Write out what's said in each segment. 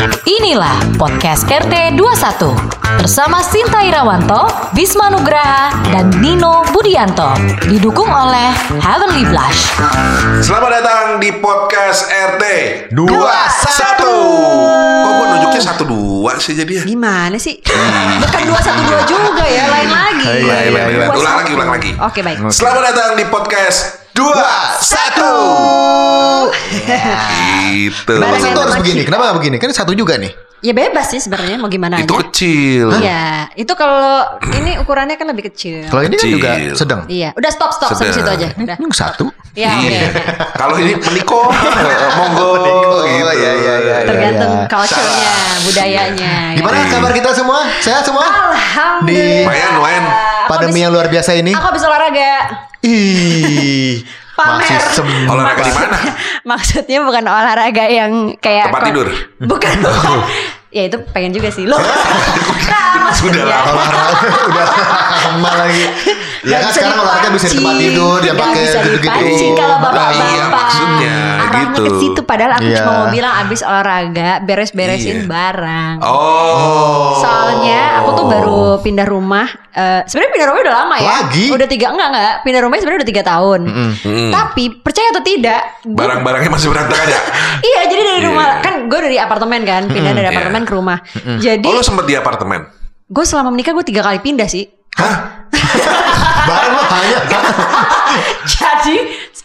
Inilah podcast RT 21 bersama Sinta Irawanto, Bisma Nugraha, dan Nino Budianto. Didukung oleh Heavenly Blush. Selamat datang di podcast RT Dua, satu. Kok gue nunjuknya satu dua sih jadi ya? Gimana sih? Bukan dua satu dua juga ya, lain lagi. Iya, iya, iya. Ulang lagi, ulang lagi. Oke baik. Selamat datang di podcast dua satu. Gitu. Barang Kenapa satu harus begini? kita. Kenapa gak begini? Kan satu juga nih. Ya bebas sih sebenarnya mau gimana Itu aja. kecil. Iya, itu kalau ini ukurannya kan lebih kecil. Kalau ini kan juga sedang. Iya, udah stop stop sampai situ aja. Udah. Satu. Ya, oke. Iya. Kalau ini meniko, monggo gitu. iya, iya, iya, iya. Tergantung iya. culture-nya, budayanya. Gimana ya. kabar kita semua? Sehat semua? Alhamdulillah. Di lumayan. Aku Pandemi yang luar biasa ini. Aku habis olahraga. Ih, Pamer. Olahraga di mana? Maksudnya bukan olahraga yang kayak Tempat tidur? Bukan, bukan. Ya itu pengen juga sih lo. nah, Sudah maksudnya- lama. Olahraga udah lama lagi. Ya kan sekarang olahraga bisa di tempat tidur, dia pakai gitu-gitu. kalau bapak-bapak. Iya, maksudnya Arahnya gitu. ke situ padahal aku Iya. cuma mau bilang abis olahraga beres-beresin Iya. barang. Oh. Soalnya aku tuh baru pindah rumah. eh sebenarnya pindah rumah udah lama ya. Lagi? Udah tiga enggak enggak. Pindah rumahnya sebenarnya udah tiga tahun. Mm. Tapi percaya atau tidak, Barang-barangnya masih berantakan ya? iya jadi dari Iya. rumah kan gue dari apartemen kan pindah dari Iya. Apartemen ke rumah. Jadi Oh, lo sempet di apartemen? gue selama menikah gue tiga kali pindah sih. Hah? Barang lo hanya Jadi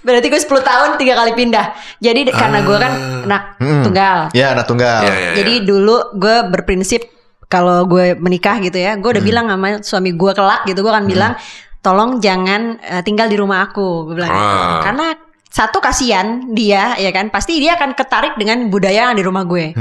berarti gue 10 tahun tiga kali pindah. Jadi karena gue kan anak tunggal. Ya anak tunggal. Iya, iya, Jadi dulu gue berprinsip kalau gue menikah gitu ya, gue udah bilang sama suami gue kelak gitu, gue akan bilang tolong jangan eh, tinggal di rumah aku, gue bilang. Ah. Karena satu kasihan dia ya kan, pasti dia akan ketarik dengan budaya yang di rumah gue.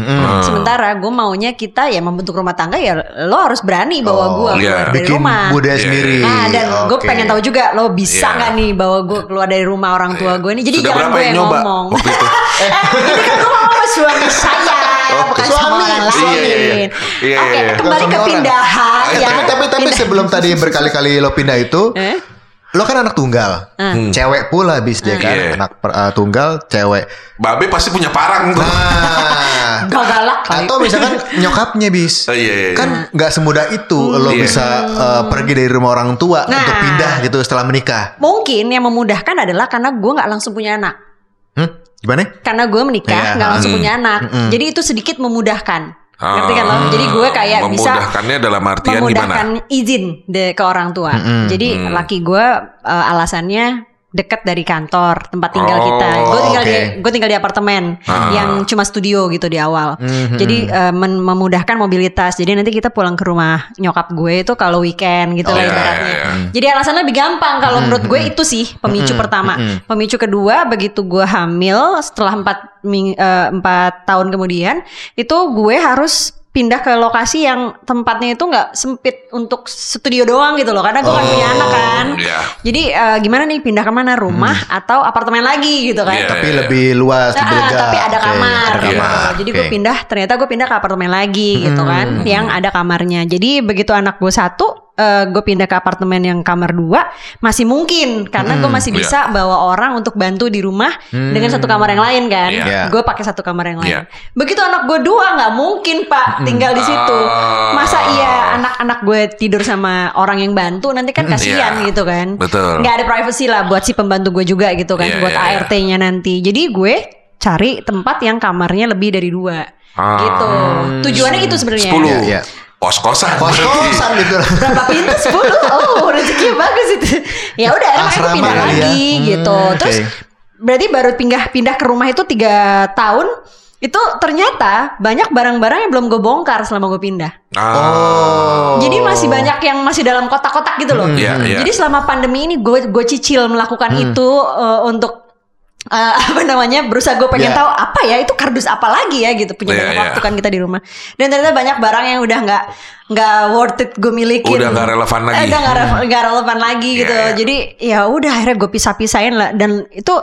Sementara gue maunya kita ya membentuk rumah tangga ya lo harus berani bawa gue iya. keluar dari Bikin rumah. budaya Iya, sendiri. Nah dan gue Oke. pengen tahu juga lo bisa Iya. nggak nih bawa gue keluar dari rumah orang tua gue ini. Jadi Sudah jangan gue yang nyoba ngomong. waktu itu? Eh, ini kan gue ngomong sama suami saya, Oh, bukan suami. sama orang Iya, lain. iya, iya. Iya, Oke, iya, iya. kembali ke pindahan ya. tapi tapi tapi Pindah- sebelum tadi berkali-kali lo pindah itu, Eh? Lo kan anak tunggal, cewek pula bis dia kan, Iya. anak per- eh, tunggal, cewek. Babe pasti punya parang tuh. Nah, Gak galak atau misalkan nyokapnya bis, Oh, iya, iya, iya. kan nggak semudah itu lo Iya. bisa eh, pergi dari rumah orang tua Nah. untuk pindah gitu setelah menikah. Mungkin yang memudahkan adalah karena gue nggak langsung punya anak. Hmm? Gimana? Karena gue menikah Iya, nggak langsung hmm. punya anak. Jadi itu sedikit memudahkan. Ngerti kan lo? Ah, Jadi gue kayak bisa memudahkannya dalam artian memudahkan gimana? izin de, ke orang tua. Jadi Hmm. laki gue uh, alasannya dekat dari kantor tempat tinggal Oh, kita. Gue tinggal di oke. gue tinggal di apartemen Ah. yang cuma studio gitu di awal. Mhm. Jadi uh, men- memudahkan mobilitas. Jadi nanti kita pulang ke rumah nyokap gue itu kalau weekend gitu Oh, lah iya, ibaratnya. iya, iya. Jadi alasannya lebih gampang kalau menurut gue itu sih pemicu pertama. Pemicu kedua begitu gue hamil setelah empat eh, empat tahun kemudian itu gue harus pindah ke lokasi yang tempatnya itu nggak sempit untuk studio doang gitu loh karena gue kan punya anak kan. iya. Jadi eh, gimana nih pindah ke mana rumah atau apartemen lagi gitu kan? Iya, Tapi iya. lebih luas, Ah, lebih lega. tapi ada Oke, kamar, ada gitu. kamar. Jadi Oke. gue pindah, ternyata gue pindah ke apartemen lagi gitu kan, yang ada kamarnya. Jadi begitu anak gue satu, eh, gue pindah ke apartemen yang kamar dua, masih mungkin karena gue masih Iya. bisa bawa orang untuk bantu di rumah dengan satu kamar yang lain kan. Iya. Gue pakai satu kamar yang lain. Iya. Begitu anak gue dua, nggak mungkin pak tinggal di situ. Ah. Masa iya anak-anak gue tidur sama orang yang bantu, nanti kan kasihan Iya. gitu kan. Betul. Nggak ada privacy lah buat si pembantu gue juga gitu kan, Iya, buat iya. ART-nya nanti. Jadi gue cari tempat yang kamarnya lebih dari dua, Ah. gitu. Tujuannya itu sebenarnya. Sepuluh. Iya, iya. Kos-kosan. Kos-kosan gitu. Berapa pintu? 10 Oh rezekinya bagus itu Ya udah akhirnya aku pindah ya. lagi Hmm, gitu Terus berarti baru pindah pindah ke rumah itu tiga tahun Itu ternyata banyak barang-barang yang belum gue bongkar selama gue pindah Ah. Jadi masih banyak yang masih dalam kotak-kotak gitu loh. Iya, iya. Jadi selama pandemi ini gue gue cicil melakukan itu eh, untuk eh, apa namanya berusaha gue pengen Iya. tahu apa ya itu kardus apa lagi ya gitu punya Iya, banyak iya. waktu kan kita di rumah dan ternyata banyak barang yang udah nggak nggak worth it gue milikin Udah nggak relevan lagi. Eh, udah nggak nggak relevan lagi Iya, gitu iya. jadi ya udah akhirnya gue pisah-pisahin lah dan itu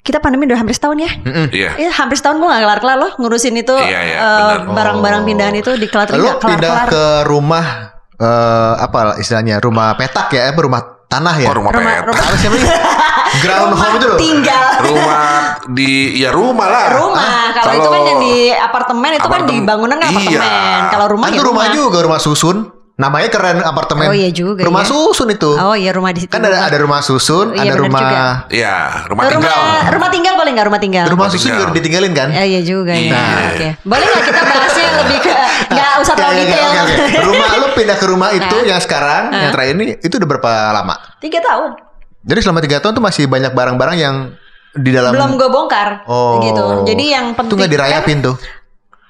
kita pandemi udah hampir setahun ya Iya. Ya, hampir setahun gue gak kelar-kelar loh ngurusin itu Iya, eh, barang-barang pindahan itu di kelar Lo nggak pindah ke rumah eh apa istilahnya rumah petak ya, rumah Tanah ya? Oh, rumah, Rumah- petak. rumah- Apa sih namanya? Ground Rumah home itu loh. tinggal. Rumah di ya rumah lah. Rumah. Kalau itu kan yang di apartemen itu kan di Apartemen. bangunan kan Iya. apartemen. Kalau rumah Kan ya itu rumah juga, rumah susun. Namanya keren apartemen. Oh, iya juga, Rumah ya. susun itu. Oh iya rumah di situ. Kan ada ada rumah susun, Iya, ada rumah. Iya, rumah rumah tinggal. rumah tinggal boleh nggak rumah tinggal? rumah Rumah susun tinggal. juga ditinggalin kan? Ya, iya juga ya. Iya. Oke. Boleh nggak kita bahasnya lebih ke nggak usah terlalu oke, detail. oke, oke. Rumah lu pindah ke rumah itu Nah. yang sekarang, yang terakhir ini itu udah berapa lama? Tiga tahun. Jadi selama tiga tahun tuh masih banyak barang-barang yang di dalam Belum gue bongkar. Oh. Gitu. Jadi yang itu penting. nggak dirayapin tuh.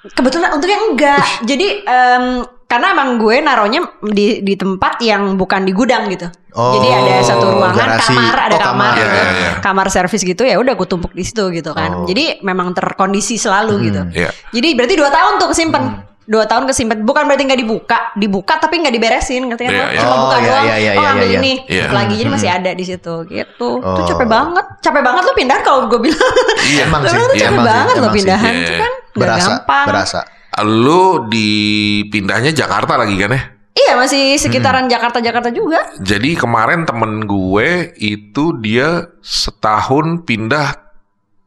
Kebetulan untungnya enggak. Jadi em, karena emang gue naruhnya di di tempat yang bukan di gudang gitu. Oh, Jadi ada satu ruangan garasi. kamar, ada Oh, kamar. kamar, Iya, gitu. iya, iya. kamar servis gitu ya udah gue tumpuk di situ gitu kan. Oh. Jadi memang terkondisi selalu gitu. Iya. Jadi berarti dua tahun tuh kesimpan. Hmm. Dua tahun kesimpan. Bukan berarti nggak dibuka, dibuka tapi nggak diberesin, ngerti kan? Iya, lo? iya. Cuma Oh, buka iya, doang. iya, iya, oh iya, ambil iya. ini, Iya. tutup lagi jadi masih ada di situ. Gitu. Itu Oh. capek banget, capek banget lo pindah kalau gue bilang. Iya. Emang Lo sih, tuh iya, capek emang sih, banget lo sih. pindahan Iya, itu iya. kan Berasa, gampang. berasa. Lu dipindahnya Jakarta lagi kan ya? Iya masih sekitaran Jakarta-Jakarta juga. Jadi kemarin temen gue itu dia setahun pindah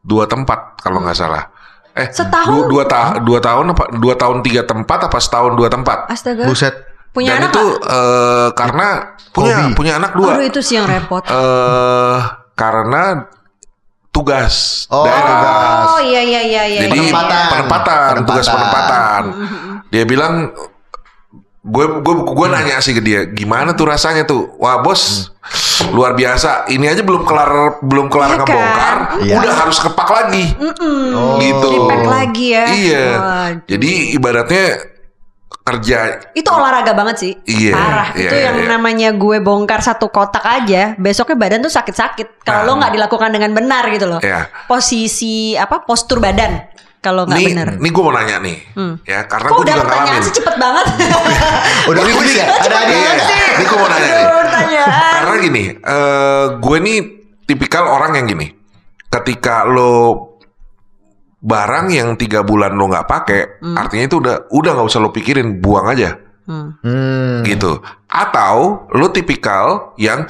dua tempat kalau nggak salah. Eh, Setahun? Dua, dua, ta- dua tahun apa? Dua tahun tiga tempat apa setahun dua tempat? Astaga. Buset. Punya Dan anak itu eh, karena punya Hobi. punya anak dua. Aduh itu sih yang repot. Eh karena tugas Oh, daerah. tugas. Oh iya iya iya iya. Jadi Penempatan. penempatan, tugas Penempatan. penempatan. Dia bilang gue gue gue nanya sih ke dia gimana tuh rasanya tuh wah bos luar biasa ini aja belum kelar belum kelar kan? ngebongkar Iya. udah harus kepak lagi Oh. gitu lagi ya. iya Waduh. jadi ibaratnya kerja Itu olahraga banget sih. Iya, Parah. iya, itu iya, yang iya. namanya gue bongkar satu kotak aja, besoknya badan tuh sakit-sakit. Kalau Nah. lo nggak dilakukan dengan benar gitu loh. Iya. Posisi apa? Postur badan. Kalau nggak nih benar. nih gue mau nanya nih ya karena gue udah juga pertanyaan ngalamin sih cepet banget. Udah gue- ya? Ada hadiah. ini gue mau nanya nih. Karena gini, eh gue nih tipikal orang yang gini. Ketika lo barang yang tiga bulan lo nggak pakai, artinya itu udah udah nggak usah lo pikirin, buang aja, Hmm. Hmm. gitu. Atau lo tipikal yang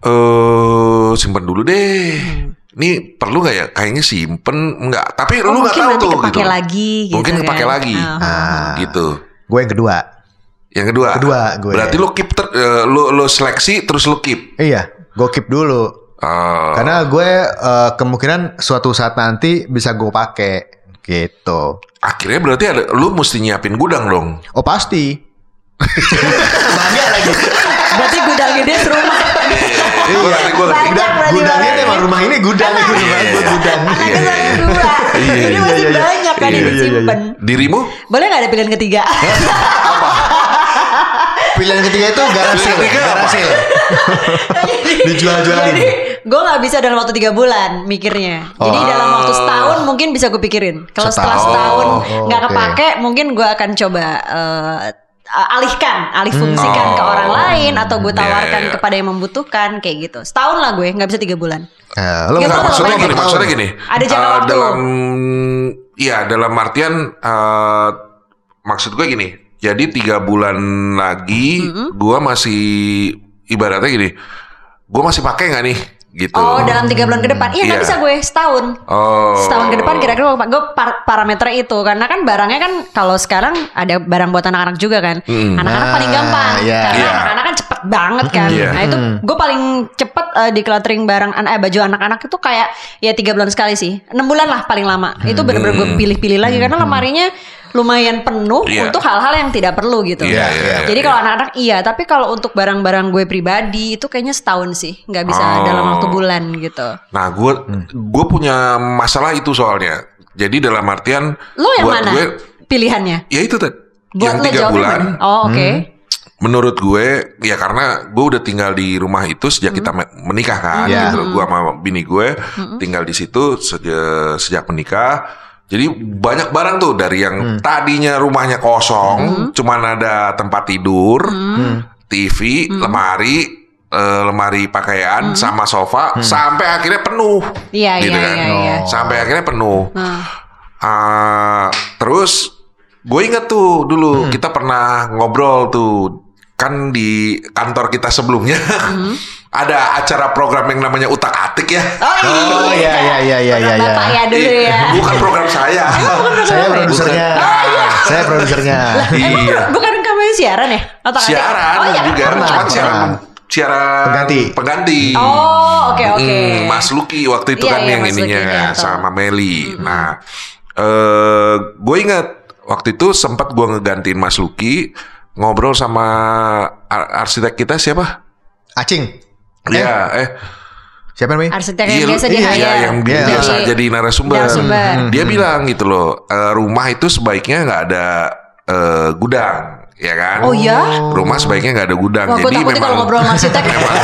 eh simpen dulu deh. Ini perlu nggak ya? Kayaknya simpen nggak. Tapi Oh, lo nggak mungkin tahu nanti tuh. kepake gitu. lagi gitu Mungkin kepake kan. lagi. Ah, Ah. Gitu. Gue yang kedua. Yang kedua. Kedua, gue. Berarti lo keep ter, eh, lo lo seleksi terus lo keep. Iya, gue keep dulu. Oh. Karena gue eh, kemungkinan suatu saat nanti bisa gue pakai gitu. Akhirnya berarti ada lu mesti nyiapin gudang dong. Oh pasti. Bangga lagi. Berarti gudang gede serumah. Iya. Banyak Gudang, gudangnya emang rumah ini gudang itu rumah Iya, gue iya. gudang. Saya dua. Jadi masih banyak kan yang Iya, iya, iya, disimpan. Dirimu? Boleh nggak ada pilihan ketiga? Pilihan ketiga itu garasi, Pilihan ketiga apa? garasi. Dijual-jualin. Jadi gue nggak bisa dalam waktu tiga bulan mikirnya. Jadi Oh. dalam waktu setahun mungkin bisa gue pikirin. Kalau setelah Setahun. Oh, nggak oke. kepake, mungkin gue akan coba eh, alihkan, alih fungsikan Hmm. ke Oh. orang lain atau gue tawarkan iya, iya. kepada yang membutuhkan kayak gitu. Setahun lah gue, nggak bisa tiga bulan. Eh, lo nggak maksudnya gini, maksudnya gini. Ada jangka Eh, waktu. Dalam iya, dalam artian eh maksud gue gini. Jadi tiga bulan lagi, gua masih ibaratnya gini. Gua masih pakai nggak nih? Gitu. Oh, dalam tiga bulan ke depan? Iya nggak Iya. bisa gue setahun. Oh. Setahun ke depan kira-kira gue gue par- parameter itu karena kan barangnya kan kalau sekarang ada barang buat anak-anak juga kan. Hmm. Anak-anak Ah, paling gampang iya. karena Iya. anak-anak kan cepet banget kan. Iya. Nah itu gue paling cepet eh, di cluttering barang an- eh, baju anak-anak itu kayak ya tiga bulan sekali sih. Enam bulan lah paling lama. Itu bener-bener gue pilih-pilih lagi karena lemarinya lumayan penuh Iya. untuk hal-hal yang tidak perlu gitu. Iya, iya, Jadi iya, kalau anak-anak iya, tapi kalau untuk barang-barang gue pribadi itu kayaknya setahun sih, nggak bisa Oh. dalam waktu bulan gitu. Nah, gue gue punya masalah itu soalnya. Jadi dalam artian Lo yang buat mana gue pilihannya? ya itu tadi Buat yang tiga bulan. mana? Oh oke. Menurut gue ya karena gue udah tinggal di rumah itu sejak kita me- menikah kan. Iya. Gitu. Gue sama bini gue tinggal di situ sejak sejak menikah. Jadi banyak barang tuh dari yang tadinya rumahnya kosong, cuman ada tempat tidur, TV, lemari, eh, lemari pakaian sama sofa, sampai akhirnya penuh. Iya gitu iya kan. iya. iya. Sampai akhirnya penuh. Nah, Ah, terus gue inget tuh dulu kita pernah ngobrol tuh kan di kantor kita sebelumnya ada acara program yang namanya utak atik ya. Oh iya iya iya iya iya. Program Bapak iya. ya dulu ya. Bukan program saya. Saya produsernya. Bukan. Saya produsernya. iya. Bukan kamu yang siaran ya? Otak atik? Siaran Oh iya kan? juga, Pernah, cuma pernah. siaran siaran Pengganti. pengganti. Oh oke oke. Mm, Mas Luki waktu itu Iya, kan iya, yang Mas Luki, ininya iya, tahu. sama Meli. Nah, eh gue ingat waktu itu sempat gue ngegantiin Mas Luki ngobrol sama ar- arsitek kita siapa? Acing. Iya, eh, Siapa namanya? Arsitek iya, yang biasa di iya, hire. yang Iya. biasa jadi narasumber. Narasumber. Dia bilang gitu loh, eh, rumah itu sebaiknya nggak ada eh, gudang, ya kan? Oh iya? Rumah sebaiknya nggak ada gudang. Wah, jadi memang kalau ngobrol sama arsitek. memang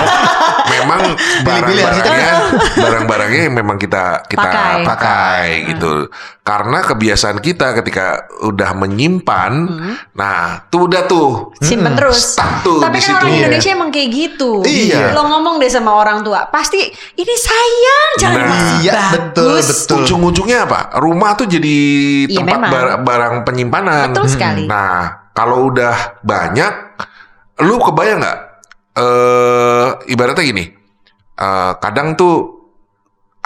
memang Pilih-pilih barang-barangnya barang-barangnya yang memang kita kita Pakai. Hmm. pakai, gitu. Karena kebiasaan kita ketika udah menyimpan, nah tuh udah tuh Simpen terus. stuck tuh Tapi di kan orang. Indonesia emang kayak gitu. Iya. Lo ngomong deh sama orang tua, pasti ini sayang, jangan Nah. Iya, betul, betul. Ujung-ujungnya apa? Rumah tuh jadi Iya, tempat memang. bar- barang penyimpanan. Betul sekali. Nah, kalau udah banyak, lu kebayang nggak? Eh, ibaratnya gini, eh, kadang tuh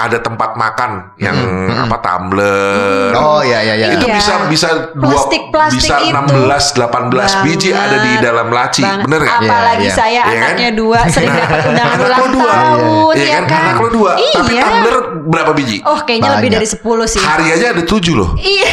ada tempat makan yang apa tumbler. Oh iya iya iya. Itu Iya. bisa bisa dua Plastik-plastik bisa itu. 16 18 biji ada di Banget. dalam laci. Banget. Bener? Apalagi Iya, iya. saya Iya kan? anaknya dua sering dapat undangan ulang dua. tahun, Iya ya kan? kan? Anak lo dua. Tapi Iya. tumbler berapa biji? Oh, kayaknya lebih Banyak. dari 10 sih. Hari aja ada tujuh loh. Iya.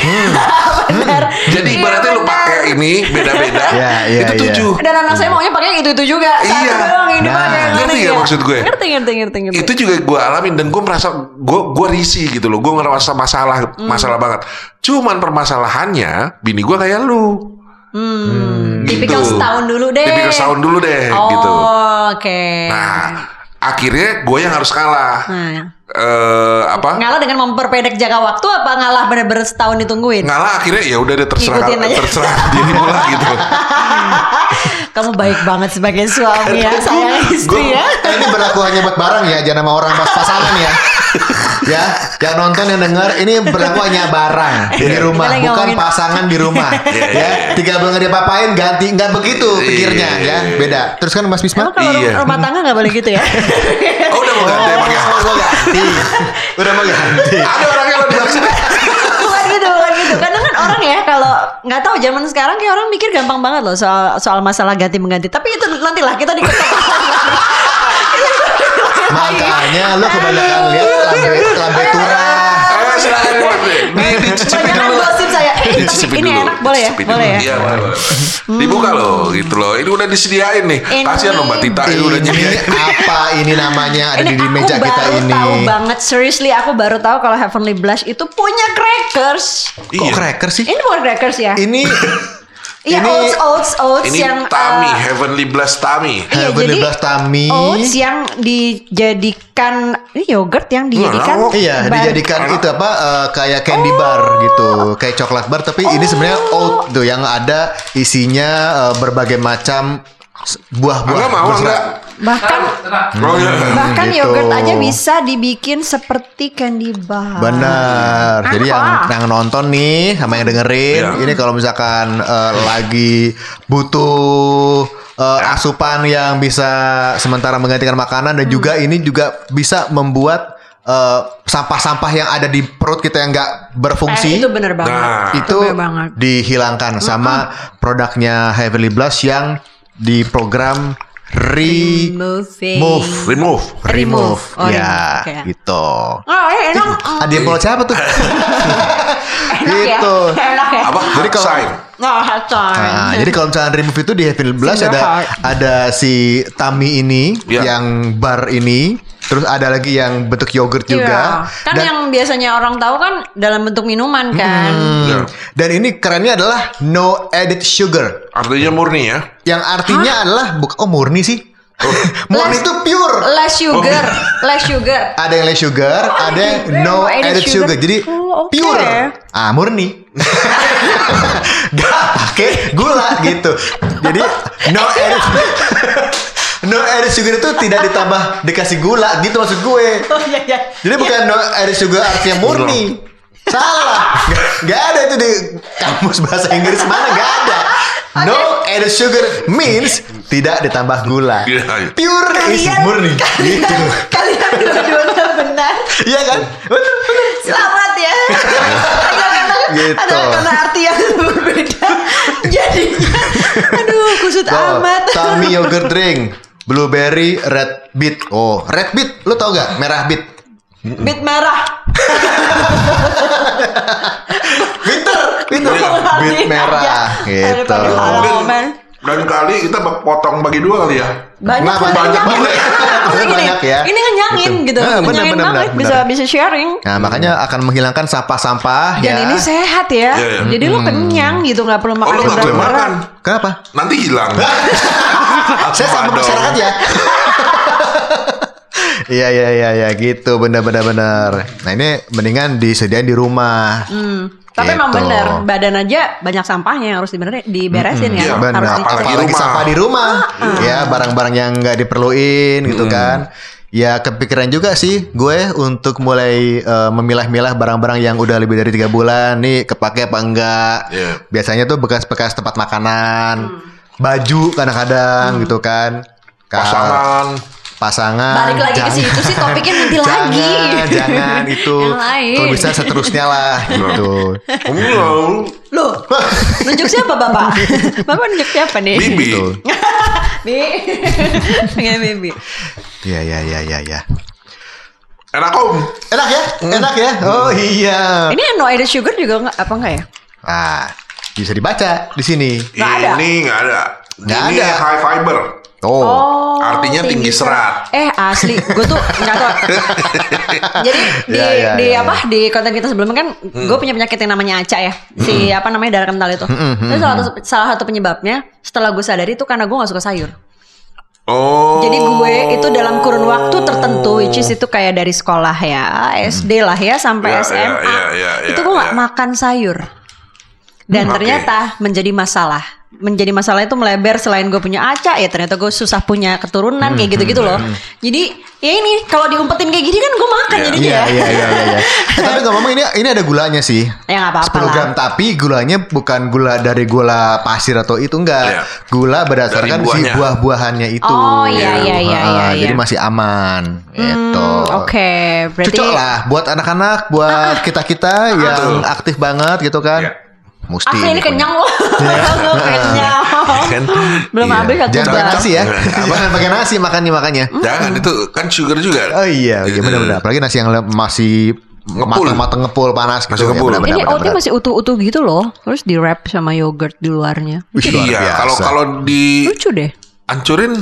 benar. Jadi Iya, ibaratnya lu pakai ini beda-beda. Iya, iya, itu iya. tujuh. Dan anak saya maunya pakai itu-itu juga. Satu Iya. doang ini Nah. Ngerti ya. maksud gue? Ngerti, ngerti, ngerti, ngerti. Itu juga gue alamin dan gue merasa gue gue risih gitu loh. Gue ngerasa masalah Hmm. masalah banget. Cuman permasalahannya bini gue kayak lu. Hmm. Gitu. Tipikal setahun dulu deh. Tipikal setahun dulu deh oh, gitu. oke. Nah, akhirnya gue yang harus kalah. Nah. Eh apa? Ngalah dengan memperpendek jangka waktu apa ngalah bener-bener setahun ditungguin? Ngalah akhirnya ya udah deh terserah Ngikutin aja. terserah dirimu lah gitu. Kamu baik banget sebagai suami ya, sayang istri ya. Eh, ini berlaku hanya buat barang ya, jangan sama orang pas pasangan ya. ya, yang nonton yang denger ini berlaku hanya barang di Iya. rumah, bukan ngomongin- pasangan di rumah. Iya, ya, iya. tiga bulan nggak diapa-apain ganti nggak begitu pikirnya ya, beda. Terus kan Mas Bisma? Emang kalau Iya. rumah tangga nggak boleh gitu ya? Oh udah mau ganti emang ya? Oh, mau ganti. Udah mau ganti. Ada bukan gitu, bukan gitu. Kadang kan orang ya kalau nggak tahu zaman sekarang kayak orang mikir gampang banget loh soal soal masalah ganti mengganti. Tapi itu nantilah kita di Makanya lu kebanyakan lihat lambe lambe turah. Ayo silakan Mas. Nih dicicipi Banyak dulu. gosip saya. Eh, tapi Dicicipi ini dulu. enak boleh ya? Boleh dulu. ya? Iya, boleh, boleh. Dibuka loh gitu loh. Ini udah disediain nih. Kasihan loh Mbak Tita ini udah nyediain. apa ini namanya ada di, di meja aku kita baru ini. tahu banget seriously aku baru tahu kalau Heavenly Blush itu punya crackers. Kok Iya. cracker sih? Ini bukan crackers ya? Ini Iya ini- oats oats oats Ini yang Tami, uh, Heavenly Blast Tami. Iya, Heavenly jadi Blast Tami. oats yang dijadikan ini yogurt yang dijadikan Iya, bar- dijadikan itu apa eh, kayak candy bar gitu, kayak coklat bar tapi ini sebenarnya oat tuh yang ada isinya eh, berbagai macam buah-buah. Enggak mau enggak? Bahkan Oh iya. bahkan gitu. yogurt aja bisa dibikin seperti candy bar. Benar. Jadi yang yang nonton nih sama yang dengerin, Iya. ini kalau misalkan eh, lagi butuh eh, asupan yang bisa sementara menggantikan makanan dan juga ini juga bisa membuat eh, sampah-sampah yang ada di perut kita yang nggak berfungsi Eh, itu bener banget. Nah. itu bener banget. dihilangkan sama produknya Heavenly Blush yang di program re Moving. move Remove. remove Oh, ya remove, oke. gitu. Oh, eh, enak. Ada yang mulut siapa tuh? Enak gitu. ya. Enak ya. Apa? Jadi kalau- Sign. Oh. Nah, jadi kalau misalnya remove itu di Blush Finger ada heart. ada si Tami ini Iya. yang bar ini, terus ada lagi yang bentuk yogurt juga. Iya. Kan yang biasanya orang tahu kan dalam bentuk minuman kan. Hmm, Iya. Dan ini kerennya adalah no added sugar. Artinya murni ya. Yang artinya adalah buk oh murni sih. murni Less- itu pure. Less sugar, less sugar. Ada yang less sugar, ada yang no added sugar. Jadi Oh, oke. pure. Ah, murni. Gak pakai gula gitu. Jadi no added No added sugar itu tidak ditambah dikasih gula gitu maksud gue. Oh iya iya. Jadi bukan no added sugar artinya murni. Salah. Gak, gak ada itu di kamus bahasa Inggris mana gak ada. No added sugar means tidak ditambah gula. Iya. Pure is Kalian- murni. Gitu. Kalian dua-duanya benar. Iya kan? Betul, betul. Selamat ya. Gitu. ada karena arti yang berbeda. Jadinya, aduh kusut Tuh, amat. Tommy yogurt drink. Blueberry red beet. Oh, red beet. Lu tau gak? Merah beet. Bit merah. Winter. Winter. beet merah. Gitu. Daripada halal, men. Dan kali kita potong bagi dua kali ya. Banyak lah, Banyak banget. Banyak ya. Ini ngenyangin Gitu. gitu. Ah, benar, Ngenyangin benar, banget. benar, Bisa benar. bisa sharing. Nah, makanya akan menghilangkan sampah-sampah Dan ya. ini sehat ya. Iya, iya. Jadi lu kenyang gitu nggak perlu Oh makan lu yang gak boleh berat-berat. makan. Kenapa? Nanti hilang. Saya sama masyarakat ya. Iya iya iya ya gitu benar-benar benar. Nah ini mendingan disediain di rumah. Hmm. Tapi emang Gitu. bener badan aja banyak sampahnya yang harus dibenerin, diberesin Iya, ya. Benar. Harus dicek. Apalagi Apalagi rumah. sampah di rumah. Ya barang-barang yang nggak diperluin gitu kan. Ya kepikiran juga sih gue untuk mulai eh, memilah-milah barang-barang yang udah lebih dari tiga bulan nih kepake apa enggak. Iya. Biasanya tuh bekas-bekas tempat makanan, baju kadang-kadang gitu kan. Pasangan. pasangan. Balik lagi ke situ sih topiknya nanti jangan, lagi. Jangan itu. Kalau bisa seterusnya lah gitu. Kamu mau Loh, nunjuk siapa bapak? bapak nunjuk siapa nih? Bibi. Gitu. Bi. Pengen Bibi. Iya iya iya iya ya. Enak om. Enak ya? Enak ya? Oh iya. Ini no added sugar juga nggak apa enggak ya? Ah, bisa dibaca di sini. Nggak ada. Ini nggak ada. Nggak Ini ada. high fiber. Oh. Artinya tinggi serat. Eh asli, gue tuh nggak tahu. Jadi di Ya, ya, di ya, apa di konten kita sebelumnya kan gue punya penyakit yang namanya aca ya, si apa namanya darah kental itu. Terus salah satu salah satu penyebabnya setelah gue sadari itu karena gue nggak suka sayur. Oh. Jadi gue itu dalam kurun waktu tertentu, which is itu kayak dari sekolah ya, SD lah ya sampai Ya, ya, SMA, ya, ya, itu ya, gue nggak ya. makan sayur. Dan Hmm, oke. ternyata menjadi masalah. Menjadi masalah itu melebar selain gue punya acak ya ternyata gue susah punya keturunan kayak gitu-gitu loh. Jadi ya ini kalau diumpetin kayak gini kan gue makan Iya. jadinya Iya ya. iya iya iya. iya. Eh, tapi ngomong ini ini ada gulanya sih. Ya nggak apa-apa 10 lah. gram tapi gulanya bukan gula dari gula pasir atau itu enggak. Iya. Gula berdasarkan si buah-buahannya itu. Oh, iya, iya, iya, Ah, iya, Jadi iya. masih aman gitu. Hmm, Oke, berarti Cocok lah buat anak-anak, buat kita-kita yang Betul. aktif banget gitu kan. Iya. Mesti Asli ini kenyang loh. Kenyang. Kan? Belum Iya. habis satu Jangan pakai nasi ya. Jangan pakai nasi makannya makannya. Jangan itu kan sugar juga. Oh iya, iya benar-benar. Apalagi nasi yang masih Ngepul. matang-matang ngepul panas gitu. Masih Ya, ngepul. benar-benar, Ini benar-benar. oatnya masih utuh-utuh gitu loh. Terus di wrap sama yogurt di luarnya. Wih, Iya, kalau kalau di Lucu deh. ancurin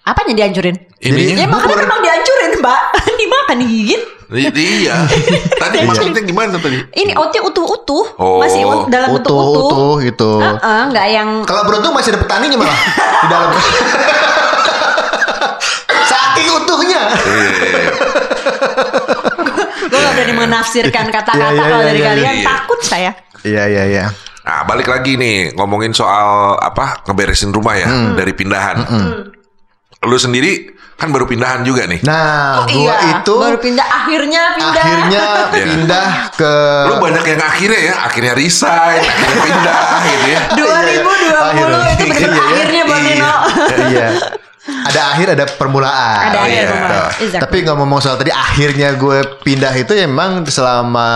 Apanya dihancurin? Ya ininya. makanya memang dihancurin mbak. Dimakan digigit. Iya. Tadi maksudnya gimana tadi? Ini oatnya utuh-utuh. Oh. Masih ut- dalam bentuk utuh. utuh gitu. Heeh, nggak yang Kalau beruntung masih ada petaninya malah di dalam. Saking utuhnya. Iya. gue nggak berani menafsirkan kata-kata Iya, iya, kalau iya, dari iya, kalian iya. takut saya. Iya iya iya. Nah, balik lagi nih ngomongin soal apa ngeberesin rumah ya Hmm. dari pindahan. Lu sendiri kan baru pindahan juga nih. Nah, Oh gua iya, itu baru pindah akhirnya pindah. akhirnya Iya. pindah ke Lu banyak yang akhirnya ya, akhirnya resign, akhirnya pindah gitu ya. 2020 Akhirnya. itu benar Iya, iya. akhirnya Bang Iya. Nino. iya. Ada akhir ada permulaan. Ada akhir, iya. permulaan. Exactly. Tapi ngomong soal tadi akhirnya gue pindah itu ya emang selama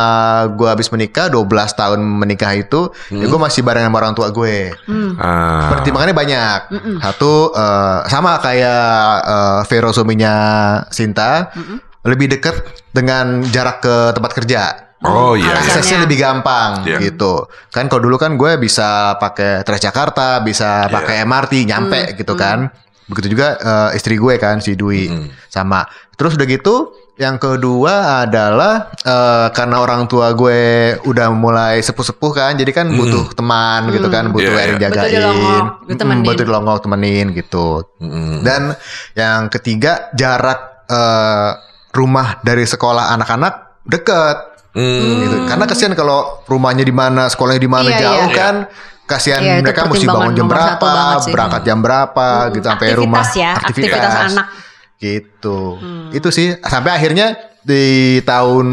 gue habis menikah 12 tahun menikah itu ya gue masih bareng sama orang tua gue. Ah. Pertimbangannya banyak. Satu eh, sama kayak eh, Vero suaminya Sinta lebih dekat dengan jarak ke tempat kerja. Oh iya, iya. Aksesnya lebih gampang Iya. gitu. Kan kalau dulu kan gue bisa pakai Transjakarta, bisa Iya. pakai MRT nyampe Hmm. gitu kan. Begitu juga eh, istri gue kan si Dwi Hmm. sama. Terus udah gitu yang kedua adalah eh, karena orang tua gue udah mulai sepuh-sepuh kan, jadi kan butuh teman gitu kan, butuh Iya, yang iya. jagain. Butuh dilongok, Mm, butuh dilongok temenin gitu. Mm-mm. Dan yang ketiga jarak eh, rumah dari sekolah anak-anak deket Hmm. gitu. Karena kasihan kalau rumahnya di mana, sekolahnya di mana Iya, jauh iya. kan. Kasihan Iya, itu mereka mesti bangun jam berapa, banget sih. berangkat jam berapa gitu sampai Aktivitas rumah. ya, aktivitas anak. Gitu. Hmm. Itu sih sampai akhirnya di tahun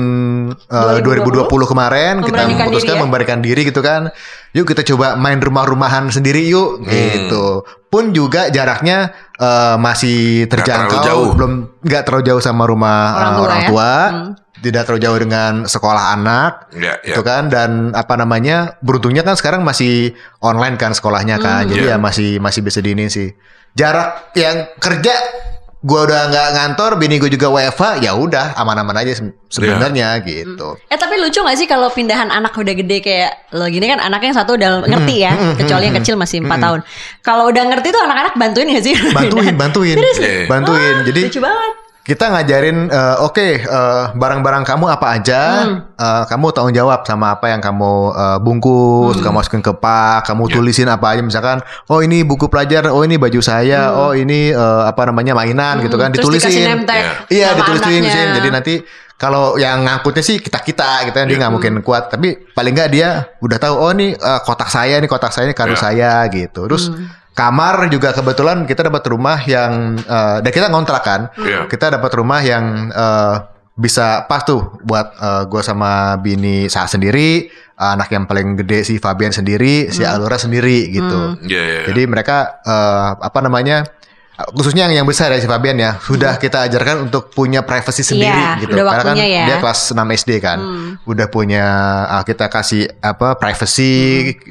eh, 2020, 2020 kemarin kita memutuskan diri ya? memberikan diri gitu kan. Yuk kita coba main rumah-rumahan sendiri yuk gitu. Pun juga jaraknya eh, masih terjangkau, terlalu jauh. belum nggak terlalu jauh sama rumah Orang eh, tua orang ya? tua. Hmm. Tidak terlalu jauh dengan sekolah anak Ya, ya. gitu kan? Dan apa namanya beruntungnya kan sekarang masih online kan sekolahnya kan? Jadi Iya. ya masih masih bisa diinin sih. Jarak yang kerja gua udah nggak ngantor bini gue juga WFH ya udah aman-aman aja se- sebenarnya gitu. Eh tapi lucu gak sih kalau pindahan anak udah gede kayak lo gini kan anaknya yang satu udah ngerti ya, kecuali yang kecil masih 4 tahun. Kalau udah ngerti tuh anak-anak bantuin gak sih? bantuin bantuin. Iya. bantuin. Jadi Lucu banget. Kita ngajarin eh, oke eh, barang-barang kamu apa aja. Eh, kamu tanggung jawab sama apa yang kamu eh, bungkus kamu masukin ke pak kamu tulisin apa aja. Misalkan oh ini buku pelajar oh ini baju saya oh ini eh, apa namanya mainan gitu kan Terus ditulisin. tag iya. Nama ditulisin anaknya. ditulisin. jadi nanti kalau yang ngangkutnya sih kita kita gitu kan dia nggak mungkin kuat. Tapi paling nggak dia udah tahu oh ini eh, kotak saya ini kotak saya ini kardus Ya. saya gitu. Terus kamar juga kebetulan kita dapat rumah yang eh, dan kita ngontrak kan. Iya. kita dapat rumah yang eh, bisa pas tuh buat gue sama bini saat sendiri anak yang paling gede si Fabian sendiri si Alura sendiri gitu. Ya, ya. jadi mereka eh, apa namanya khususnya yang yang besar ya si Fabian ya sudah kita ajarkan untuk punya privacy sendiri Iya, gitu. udah karena kan ya. dia kelas 6 SD kan. Udah punya ah, kita kasih apa privacy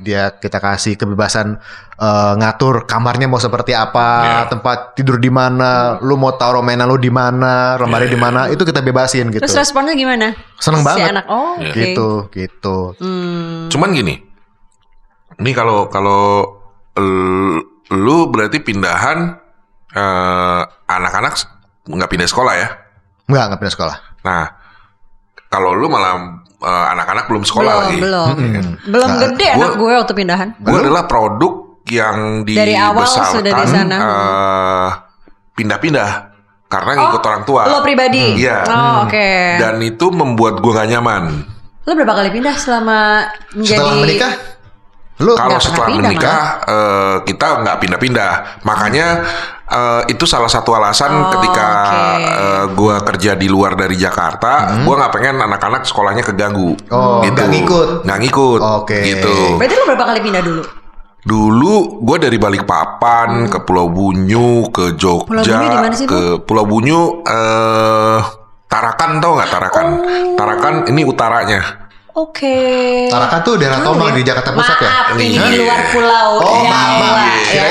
dia kita kasih kebebasan eh, ngatur kamarnya mau seperti apa Iya. tempat tidur di mana lu mau taruh mainan lu di mana lemari Iya, di mana itu kita bebasin gitu Terus responnya gimana? seneng Si banget anak, oh oke. gitu gitu Hmm. Cuman gini, ini kalau kalau lu berarti pindahan eh, anak-anak nggak pindah sekolah ya? nggak nggak pindah sekolah Nah, kalau lu malah eh, anak-anak belum sekolah belum, lagi. belum. Belum Nah, gede gua- anak gue waktu pindahan. Gue adalah produk yang Dari awal dibesarkan sudah di sana. eh, pindah-pindah karena ngikut orang tua. Lo pribadi? Iya. Oh, oke. Dan itu membuat gue gak nyaman. Lo berapa kali pindah selama menjadi setelah menikah lu Kalau setelah pindah, menikah eh, kita nggak pindah-pindah. Makanya eh, itu salah satu alasan Oh, ketika oke. eh, gua kerja di luar dari Jakarta, gua nggak pengen anak-anak sekolahnya keganggu. Hmm. Oh, nggak ngikut. Nggak ngikut. Oke. Gitu. Berarti lo berapa kali pindah dulu? Dulu gue dari Balikpapan ke Pulau Bunyu ke Jogja Hmm. Pulau Bunyu sih, ke Pulau Bunyu eh Tarakan tau nggak Tarakan? Oh. Tarakan ini utaranya. Oke. Tarakan tuh daerah Tomang di Jakarta Pusat ya Maaf, ini Iya. di luar pulau Oh, Jawa, maaf, maaf. ya.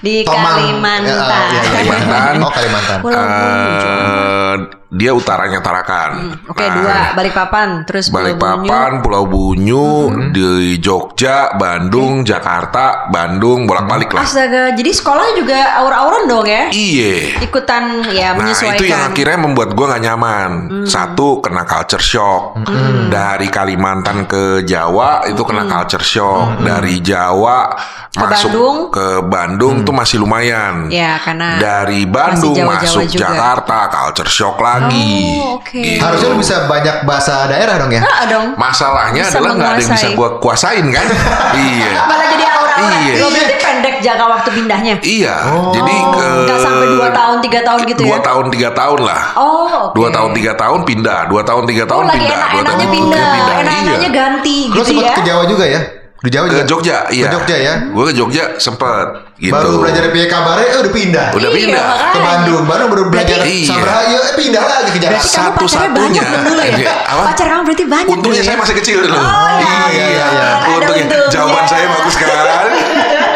Di Tomang. Kalimantan. Ya, iya. Kalimantan. Oh, Kalimantan. Pulau Bunyu. Dia utaranya Tarakan. Oke, Nah, dua Balikpapan, terus Pulau Bunyu. Balikpapan, Pulau Bunyu, di Jogja, Bandung, Jakarta, Bandung, bolak-balik lah. Astaga, jadi sekolah juga aur-auran dong ya? Iya. Ikutan ya Nah menyesuaikan. itu yang akhirnya membuat gue gak nyaman. Satu kena culture shock. Dari Kalimantan ke Jawa itu kena culture shock. Dari Jawa Ke masuk Bandung? ke Bandung tuh masih lumayan. Ya, karena Dari Bandung Jawa-Jawa masuk juga. Jakarta culture shock lagi. Oh, oke. Gitu. Harusnya lu bisa banyak bahasa daerah dong ya. Ah, dong. Masalahnya Bisa adalah nggak ada yang bisa gue kuasain kan? iya. Malah jadi aura-aura. Iya. Lo berarti pendek jangka waktu pindahnya? Iya. Jadi ke Nggak sampai 2 tahun, 3 tahun gitu dua ya? tahun tiga tahun lah. Oh, oke. Dua tahun tiga tahun pindah, dua tahun tiga Oh, tahun lagi pindah, dua tahun enak-enaknya tiga pindah. pindah. Enak-enaknya ganti Lu gitu sempat ya? ke Jawa juga ya? Di Jawa Ke juga? Jogja, iya. Ke Jogja ya? Gue ke Jogja sempet gitu. Baru belajar PK kabarnya eh udah pindah. Udah Iya, pindah. makanya. Ke Bandung, baru baru belajar Iya. Sabra, ya eh, pindah lagi ke Jakarta. Satu-satunya. dulu ya? Iya, apa? Pacar kamu berarti banyak Untungnya dulu saya ya? masih kecil dulu. Oh, iya, iya, iya. Ada Untungnya. Jawaban saya bagus kan?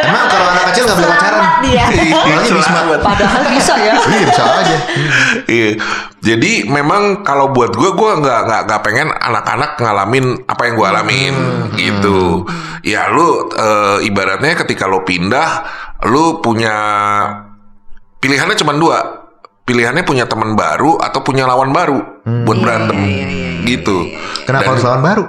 Emang kalau anak kecil nggak boleh pacaran? Dia. Orangnya bisma. Padahal bisa ya. Iya bisa aja. Iya. Jadi memang kalau buat gue, gue nggak nggak nggak pengen anak-anak ngalamin apa yang gue alamin gitu. Ya lu eh, ibaratnya ketika lo pindah, lu punya pilihannya cuma dua. Pilihannya punya teman baru atau punya lawan baru buat berantem gitu. Kenapa Dan- harus lawan baru?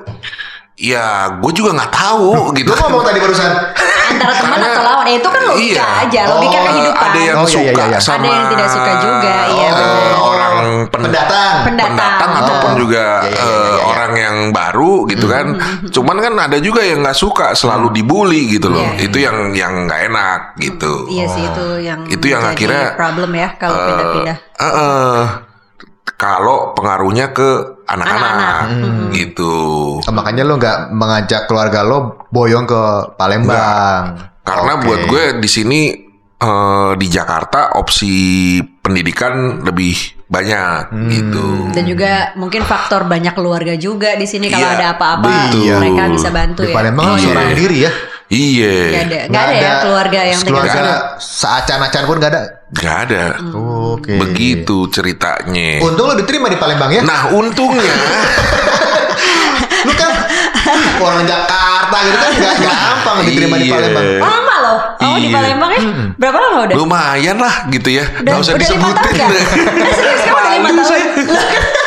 Ya, gue juga nggak tahu gitu. Lu ngomong tadi barusan. antara teman Karena- atau lawan. Ya itu kan logika Iya. aja, logika Oh, kehidupan. Ada yang Oh, iya, suka iya, iya. sama Ada yang tidak suka juga, iya, eh, benar. orang pen- Pendatang. Pendatang. pendatang ataupun Oh. juga Iya, iya, iya, eh, iya, iya. orang yang baru gitu kan. Cuman kan ada juga yang nggak suka selalu dibully gitu loh. Iya. Itu yang yang nggak enak gitu. Iya sih itu yang Itu yang akhirnya, problem ya kalau Eh, pindah-pindah. eh, eh, kalau pengaruhnya ke anak-anak Anak-anak. gitu. Oh, makanya lo nggak mengajak keluarga lo boyong ke Palembang. Karena Oke. buat gue di sini eh, di Jakarta opsi pendidikan lebih banyak Hmm. gitu. Dan juga mungkin faktor banyak keluarga juga di sini kalau Iya, ada apa-apa mereka bisa bantu di ya. Palembang lo Iya. seorang diri ya. Iya, Nggak ada, nggak ada ya keluarga yang keluarga tinggal seacan-acan pun nggak ada. nggak ada. Oke. Begitu ceritanya. Untung lo diterima di Palembang ya. Nah untungnya Lu kan orang Jakarta gitu kan nggak gampang diterima di Iya. Palembang. Lama loh. Oh di Iya. Palembang ya? Berapa lama udah? lumayan lah gitu ya. Udah, Nggak usah udah lima tahun disebutin. gak? Eh, serius kamu udah lima tahun?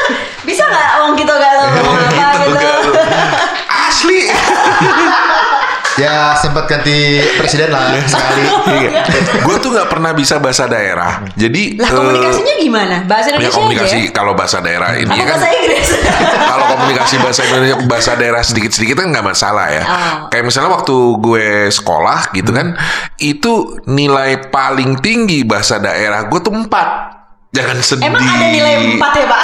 sempat ganti presiden lah sekali. Gue tuh nggak pernah bisa bahasa daerah. Jadi Lah eh, komunikasinya gimana? Bahasa ya Indonesia komunikasi aja ya? kalau bahasa daerah ini Apa kan bahasa Inggris? kalau komunikasi bahasa Indonesia bahasa daerah sedikit-sedikit kan nggak masalah ya. Oh. Kayak misalnya waktu gue sekolah gitu kan, itu nilai paling tinggi bahasa daerah gue tuh empat. Jangan sedih. Emang ada nilai 4 ya pak?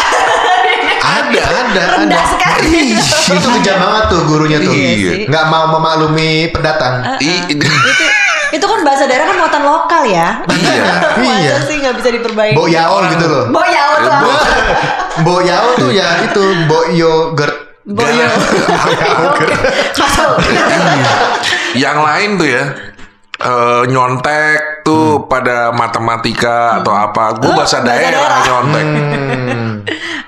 Ada, ada, Rendah ada. sekali. Itu kejam banget tuh gurunya tuh. Iya sih. Nggak mau memaklumi pendatang. I- Itu kan bahasa daerah kan muatan lokal ya. Iya. Iya. Masa sih nggak bisa diperbaiki? Bo Yaol gitu loh. Bo Yaol tuh apa? Bo Yaol tuh ya itu Bo Yogurt. Bo Yaol. Masuk. Yang lain tuh ya. eh, nyontek pada matematika atau apa gue Oh, bahasa daerah, daerah. nyontek Hmm.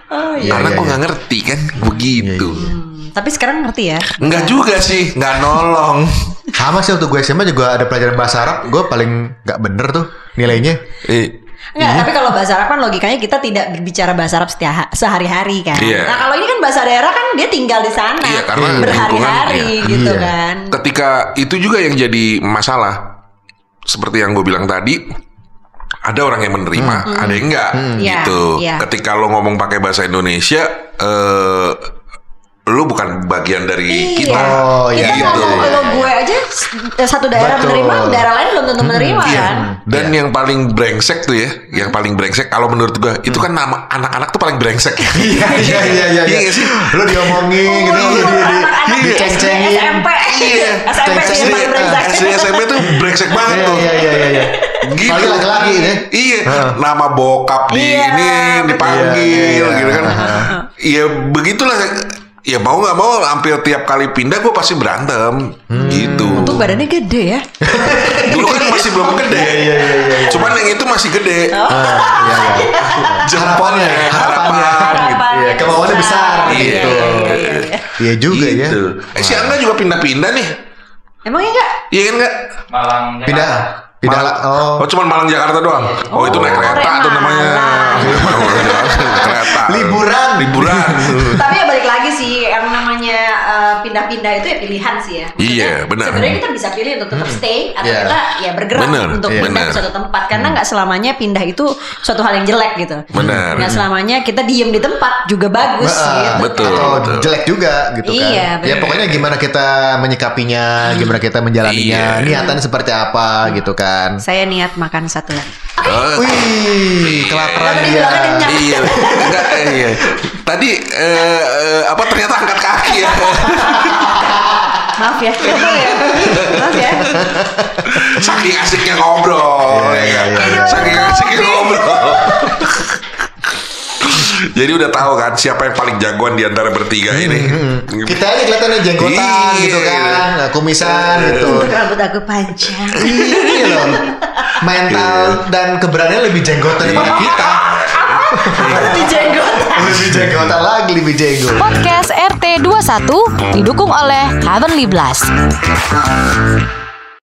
Oh iya. karena iya, gue iya. nggak ngerti kan begitu Hmm, Tapi sekarang ngerti ya? nggak juga sih nggak nolong Sama sih waktu gue SMA juga ada pelajaran bahasa Arab. Gue paling nggak bener tuh nilainya. Eh, Enggak, tapi kalau bahasa Arab kan logikanya kita tidak berbicara bahasa Arab setiap sehari-hari kan. Iya. Nah, kalau ini kan bahasa daerah kan dia tinggal di sana Iya, karena berhari-hari lingkungan, gitu Iya. kan. ketika itu juga yang jadi masalah seperti yang gue bilang tadi ada orang yang menerima ada yang enggak Iya, gitu iya. ketika lo ngomong pakai bahasa Indonesia eh lo bukan bagian dari kita Oh, kita iya, gitu. ngomong kalau gue aja satu daerah Betul. menerima, daerah lain belum tentu menerima Iya. kan. Dan yang paling brengsek tuh ya, yang paling brengsek kalau menurut gue itu kan nama anak-anak tuh paling brengsek. Iya iya iya iya. Iya sih? Lu diomongin gitu, lu di, di, Anak-anak di, diceng-cengin. SMP. Iya. SMP sih yang paling brengsek. Si SMP tuh brengsek banget Iya tuh. iya iya iya. iya. Gitu. Apalagi laki-laki ya. Iya, nama bokap di Iya, ini dipanggil Iya, iya, gitu kan. iya. Iya begitulah. Ya mau nggak mau hampir tiap kali pindah gue pasti berantem gitu. Untuk badannya gede ya. Dulu kan masih belum gede. Iya iya iya iya. Cuman yang itu masih gede. Oh. Ah, iya iya. Jempolnya, Harapannya, harapan. harapannya. Harapan Iya, kemauannya besar Iya. gitu. Iya, iya, iya. Iya juga ya. Gitu. Eh si Angga juga pindah-pindah nih. Emangnya enggak? Iya kan enggak? Malang Pindah pindah Malang- oh. Oh, cuman Malang Jakarta doang. Oh, itu naik kereta tuh namanya. Malang. kereta. Liburan. Liburan. Tapi ya balik lagi sih yang pindah-pindah itu ya pilihan sih ya. Maksudnya, Iya, benar. Sebenarnya kita bisa pilih untuk tetap stay atau Iya. kita ya bergerak Benar, untuk iya. pindah ke suatu tempat karena nggak selamanya pindah itu suatu hal yang jelek gitu. Benar. Nggak selamanya kita diem di tempat juga bagus Nah, gitu. betul. Atau betul. jelek juga gitu kan. Iya, ya pokoknya gimana kita menyikapinya, gimana kita menjalaninya, Iya. niatan seperti apa gitu kan. Saya niat makan satu lagi. Oh, Wih, kelaparan Tadi dia. iya, enggak, iya. Tadi eh, eh, apa ternyata angkat kaki ya? Maaf ya, ya. Maaf ya. Saking asiknya ngobrol, Iya, ya iya, kan? iya. Saking asiknya ngobrol. Jadi udah tahu kan siapa yang paling jagoan di antara bertiga ini. Kita aja kelihatannya jenggotan Iya. gitu kan, kumisan gitu. Untuk rambut aku panjang. Iya loh. Mental dan keberanian lebih jenggotan daripada kita. Di jenggot. Lebih jenggotan lagi, lebih jenggot. Podcast RT 21 didukung oleh Heavenly Blast.